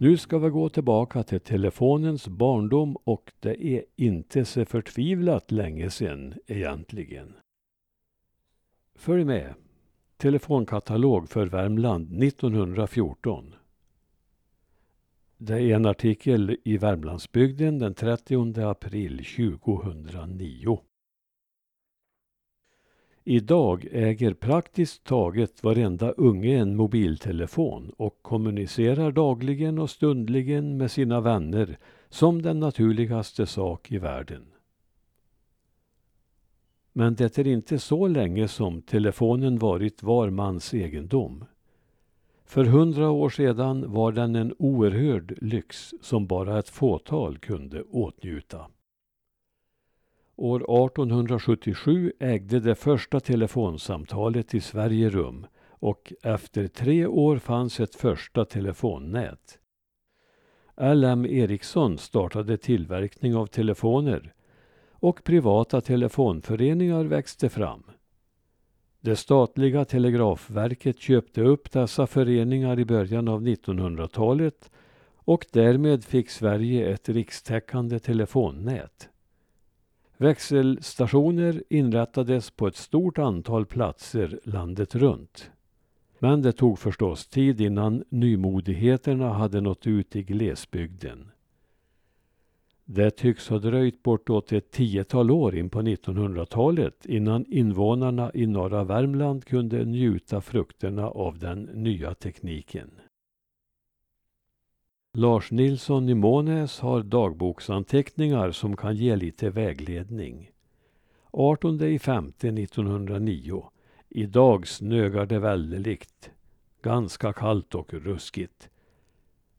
Nu ska vi gå tillbaka till telefonens barndom och det är inte så förtvivlat länge sedan egentligen. Följ med. Telefonkatalog för Värmland 1914. Det är en artikel i Värmlandsbygden den 30 april 2009. Idag äger praktiskt taget varenda unge en mobiltelefon och kommunicerar dagligen och stundligen med sina vänner som den naturligaste sak i världen. Men det är inte så länge som telefonen varit var mans egendom. För hundra år sedan var den en oerhörd lyx som bara ett fåtal kunde åtnjuta. År 1877 ägde det första telefonsamtalet i Sverige rum och efter tre år fanns ett första telefonnät. LM Ericsson startade tillverkning av telefoner och privata telefonföreningar växte fram. Det statliga telegrafverket köpte upp dessa föreningar i början av 1900-talet och därmed fick Sverige ett rikstäckande telefonnät. Växelstationer inrättades på ett stort antal platser landet runt. Men det tog förstås tid innan nymodigheterna hade nått ut i glesbygden. Det tycks ha dröjt bortåt ett tiotal år in på 1900-talet innan invånarna i norra Värmland kunde njuta frukterna av den nya tekniken. Lars Nilsson i Månäs har dagboksanteckningar som kan ge lite vägledning. 18 i femte 1909. Idag snögar det väldeligt, Ganska kallt och ruskigt.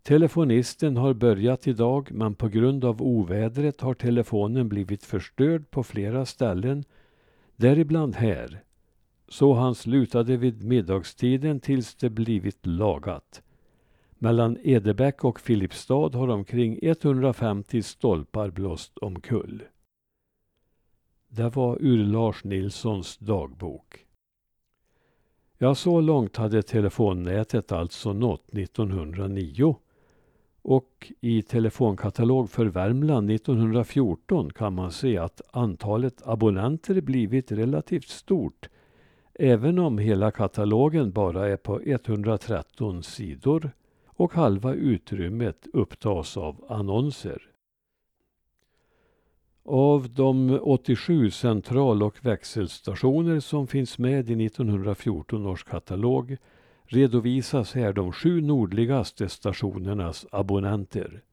Telefonisten har börjat idag men på grund av ovädret har telefonen blivit förstörd på flera ställen, däribland här. Så han slutade vid middagstiden tills det blivit lagat. Mellan Edebäck och Filipstad har omkring 150 stolpar blåst omkull. Det var ur Lars Nilssons dagbok. Ja, så långt hade telefonnätet alltså nått 1909. Och i telefonkatalog för Värmland 1914 kan man se att antalet abonnenter blivit relativt stort. Även om hela katalogen bara är på 113 sidor och halva utrymmet upptas av annonser. Av de 87 central och växelstationer som finns med i 1914 års katalog redovisas här de sju nordligaste stationernas abonnenter.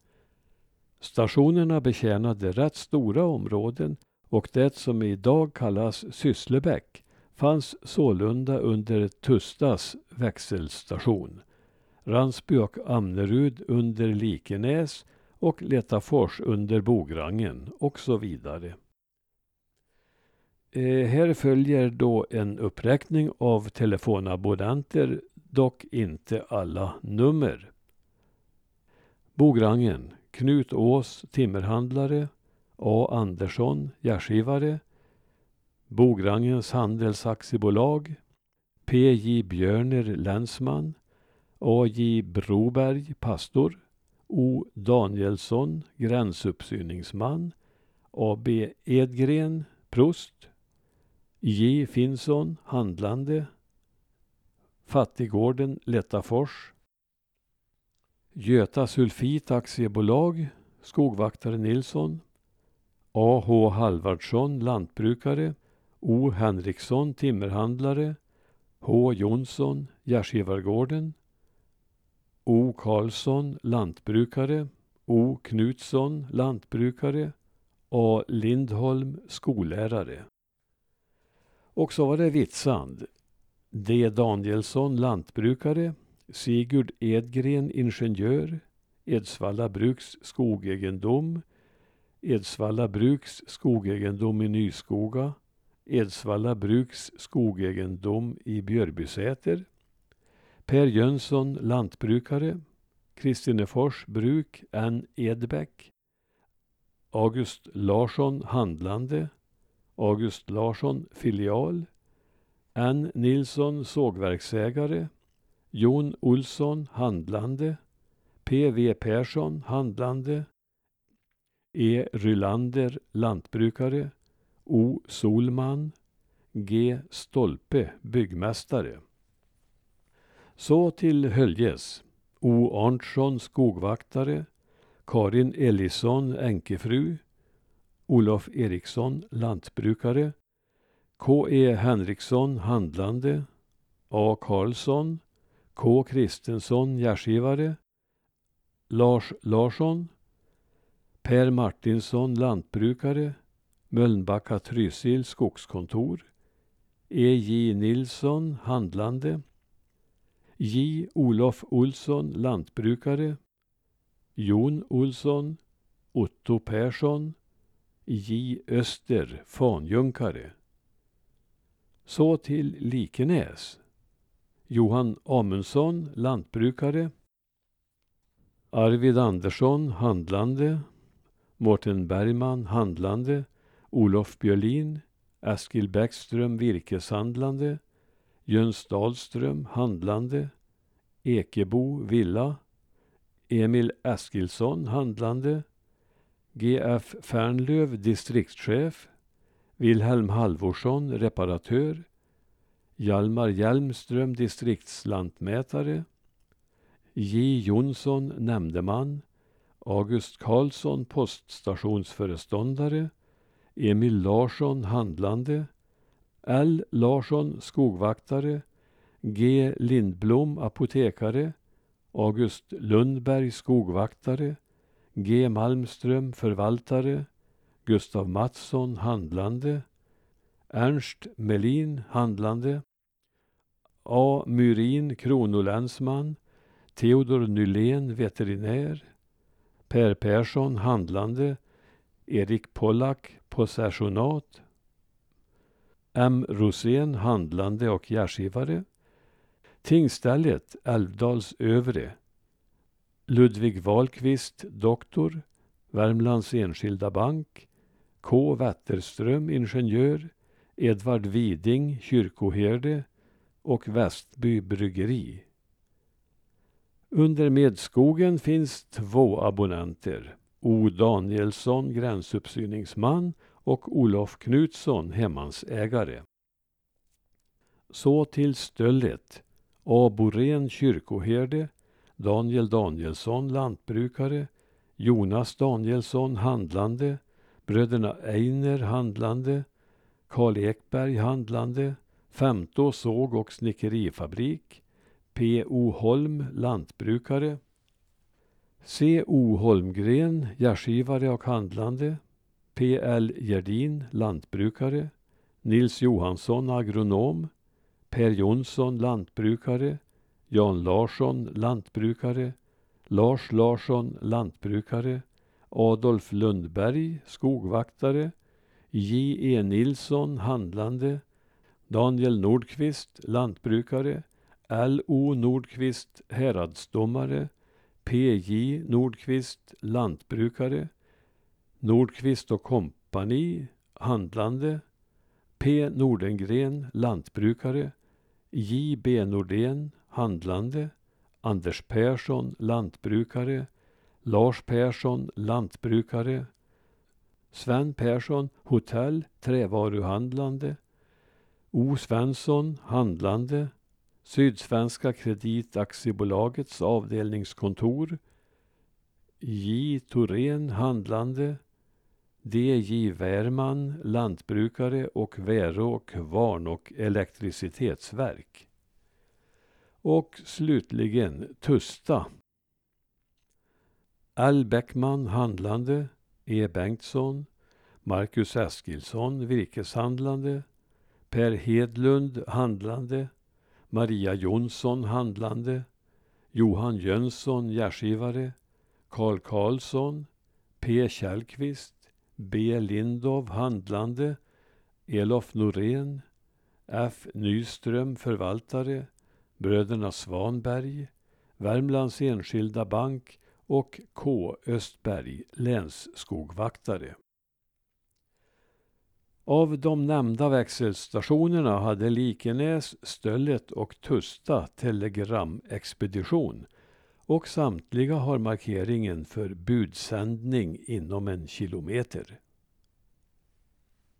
Stationerna betjänade rätt stora områden och det som idag kallas Sysslebäck fanns sålunda under Tustas växelstation. Ransby och Amnerud under Likenäs och Letafors under Bograngen och så vidare. Eh, här följer då en uppräkning av telefonabonnenter, dock inte alla nummer. Bograngen, Knut Ås, timmerhandlare, A Andersson, gärdskivare, Bograngens Handelsaktiebolag, P.J. Björner, länsman, A.J. Broberg, pastor, O. Danielsson, gränsuppsyningsman, A.B. Edgren, prost, J. Finnsson, handlande, Fattiggården Lättafors, Göta Sulfit Aktiebolag, skogvaktare Nilsson, A.H. Halvardsson, lantbrukare, O. Henriksson, timmerhandlare, H. Jonsson, Gärdsgivargården, O Karlsson, lantbrukare. O Knutsson, lantbrukare. A Lindholm, skollärare. Och så var det Vitsand. D Danielsson, lantbrukare. Sigurd Edgren, ingenjör. Edsvalla Bruks skogegendom. Edsvalla Bruks skogegendom i Nyskoga. Edsvalla Bruks skogegendom i Björbysäter. Per Jönsson, lantbrukare. Kristinefors bruk, N Edbäck. August Larsson, handlande. August Larsson, filial. N Nilsson, sågverksägare. Jon Olsson, handlande. P.V. Persson, handlande. E. Rylander, lantbrukare. O. Solman. G. Stolpe, byggmästare. Så till Höljes. O. Arntsson, skogvaktare. Karin Ellison, änkefru. Olof Eriksson, lantbrukare. K. E. Henriksson, handlande. A. Karlsson. K. Kristensson, gärdsgivare. Lars Larsson. Per Martinsson, lantbrukare. Mölnbacka Trysil, skogskontor. E. J. Nilsson, handlande. J. Olof Olsson, lantbrukare. Jon Olsson. Otto Persson. J. Öster, fanjunkare. Så till Likenäs. Johan Amundsson, lantbrukare. Arvid Andersson, handlande. Mårten Bergman, handlande. Olof Björlin. Eskil Bäckström, virkeshandlande. Jöns Dahlström, handlande. Ekebo, villa. Emil Eskilsson, handlande. GF Fernlöv, distriktschef. Wilhelm Halvorsson, reparatör. Hjalmar Hjelmström, distriktslantmätare. J Jonsson, nämndeman. August Karlsson, poststationsföreståndare. Emil Larsson, handlande. L Larsson, skogvaktare. G Lindblom, apotekare. August Lundberg, skogvaktare. G Malmström, förvaltare. Gustav Mattsson, handlande. Ernst Melin, handlande. A. Myrin, kronolänsman. Theodor Nylén, veterinär. Per Persson, handlande. Erik Pollack, possessionat. M. Rosén, handlande och gärdgivare. Tingstället, Älvdals övre. Ludvig Wahlqvist, doktor. Värmlands Enskilda Bank. K. Wetterström, ingenjör. Edvard Widing, kyrkoherde och Västby bryggeri. Under Medskogen finns två abonnenter. O Danielsson, gränsuppsyningsman och Olof Knutsson, hemmansägare. Så till Stöllet. A Borén, kyrkoherde. Daniel Danielsson, lantbrukare. Jonas Danielsson, handlande. Bröderna Einer, handlande. Karl Ekberg, handlande. Femtå såg och snickerifabrik. P. O. Holm, lantbrukare. C. O. Holmgren, gärdgivare och handlande. P.L. Gerdin, lantbrukare. Nils Johansson, agronom. Per Jonsson, lantbrukare. Jan Larsson, lantbrukare. Lars Larsson, lantbrukare. Adolf Lundberg, skogvaktare. J.E. Nilsson, handlande. Daniel Nordqvist, lantbrukare. L.O. Nordqvist, häradsdomare. P.J. Nordqvist, lantbrukare. Nordqvist och kompani, handlande. P. Nordengren, lantbrukare. J. B. Nordén, handlande. Anders Persson, lantbrukare. Lars Persson, lantbrukare. Sven Persson, hotell, trävaruhandlande. O Svensson, handlande. Sydsvenska Kreditaktiebolagets avdelningskontor. J Thorén, handlande. D.J. Wärman, lantbrukare och Väråk Kvarn och elektricitetsverk. Och slutligen Tusta. L. Bäckman, handlande. E. Bengtsson. Marcus Eskilsson, virkeshandlande. Per Hedlund, handlande. Maria Jonsson, handlande. Johan Jönsson, gärdskivare. Karl Karlsson. P. Källqvist. B. Lindov, handlande. Elof Norén. F. Nyström, förvaltare. Bröderna Svanberg. Värmlands Enskilda Bank och K Östberg, länsskogvaktare. Av de nämnda växelstationerna hade Likenäs, Stöllet och Tusta telegramexpedition och samtliga har markeringen för budsändning inom en kilometer.